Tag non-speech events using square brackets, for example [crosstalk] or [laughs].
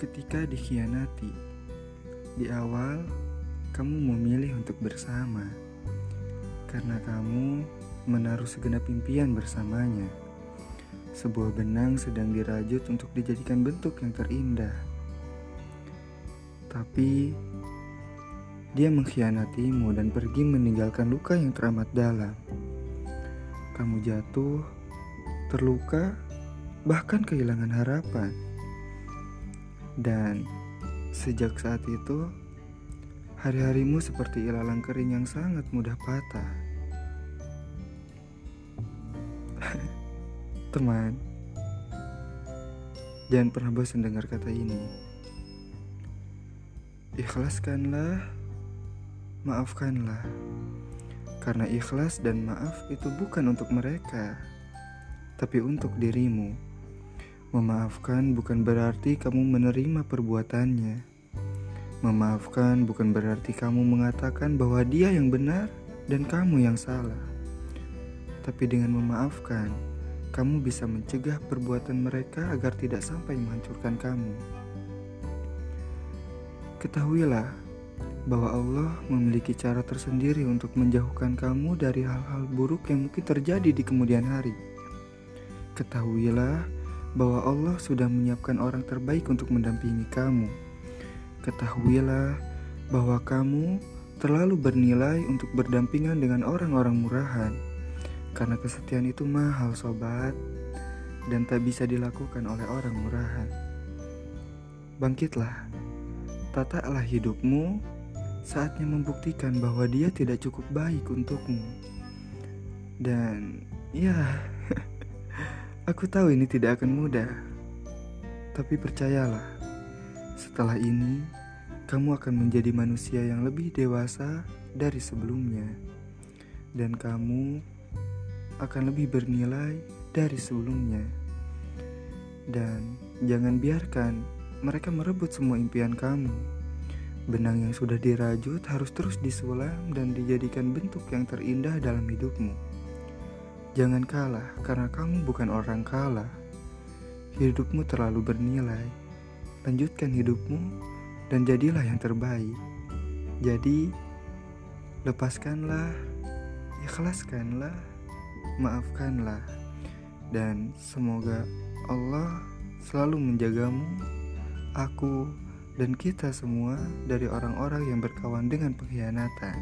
ketika dikhianati. Di awal, kamu memilih untuk bersama karena kamu menaruh segenap impian bersamanya. Sebuah benang sedang dirajut untuk dijadikan bentuk yang terindah. Tapi dia mengkhianatimu dan pergi meninggalkan luka yang teramat dalam. Kamu jatuh, terluka, bahkan kehilangan harapan. Dan sejak saat itu, hari-harimu seperti ilalang kering yang sangat mudah patah. [laughs] Teman, jangan pernah bosan dengar kata ini. Ikhlaskanlah, maafkanlah. Karena ikhlas dan maaf itu bukan untuk mereka, tapi untuk dirimu. Memaafkan bukan berarti kamu menerima perbuatannya. Memaafkan bukan berarti kamu mengatakan bahwa dia yang benar dan kamu yang salah. Tapi dengan memaafkan, kamu bisa mencegah perbuatan mereka agar tidak sampai menghancurkan kamu. Ketahuilah bahwa Allah memiliki cara tersendiri untuk menjauhkan kamu dari hal-hal buruk yang mungkin terjadi di kemudian hari. Ketahuilah bahwa Allah sudah menyiapkan orang terbaik untuk mendampingi kamu. Ketahuilah bahwa kamu terlalu bernilai untuk berdampingan dengan orang-orang murahan. Karena kesetiaan itu mahal sobat dan tak bisa dilakukan oleh orang murahan. Bangkitlah, tatalah hidupmu, saatnya membuktikan bahwa dia tidak cukup baik untukmu. Dan ya, aku tahu ini tidak akan mudah. Tapi percayalah, setelah ini kamu akan menjadi manusia yang lebih dewasa dari sebelumnya. Dan kamu akan lebih bernilai dari sebelumnya. Dan jangan biarkan mereka merebut semua impian kamu. Benang yang sudah dirajut harus terus disulam dan dijadikan bentuk yang terindah dalam hidupmu. Jangan kalah karena kamu bukan orang kalah. Hidupmu terlalu bernilai. Lanjutkan hidupmu dan jadilah yang terbaik. Jadi, lepaskanlah, ikhlaskanlah maafkanlah, dan semoga Allah selalu menjagamu, aku, dan kita semua dari orang-orang yang berkawan dengan pengkhianatan.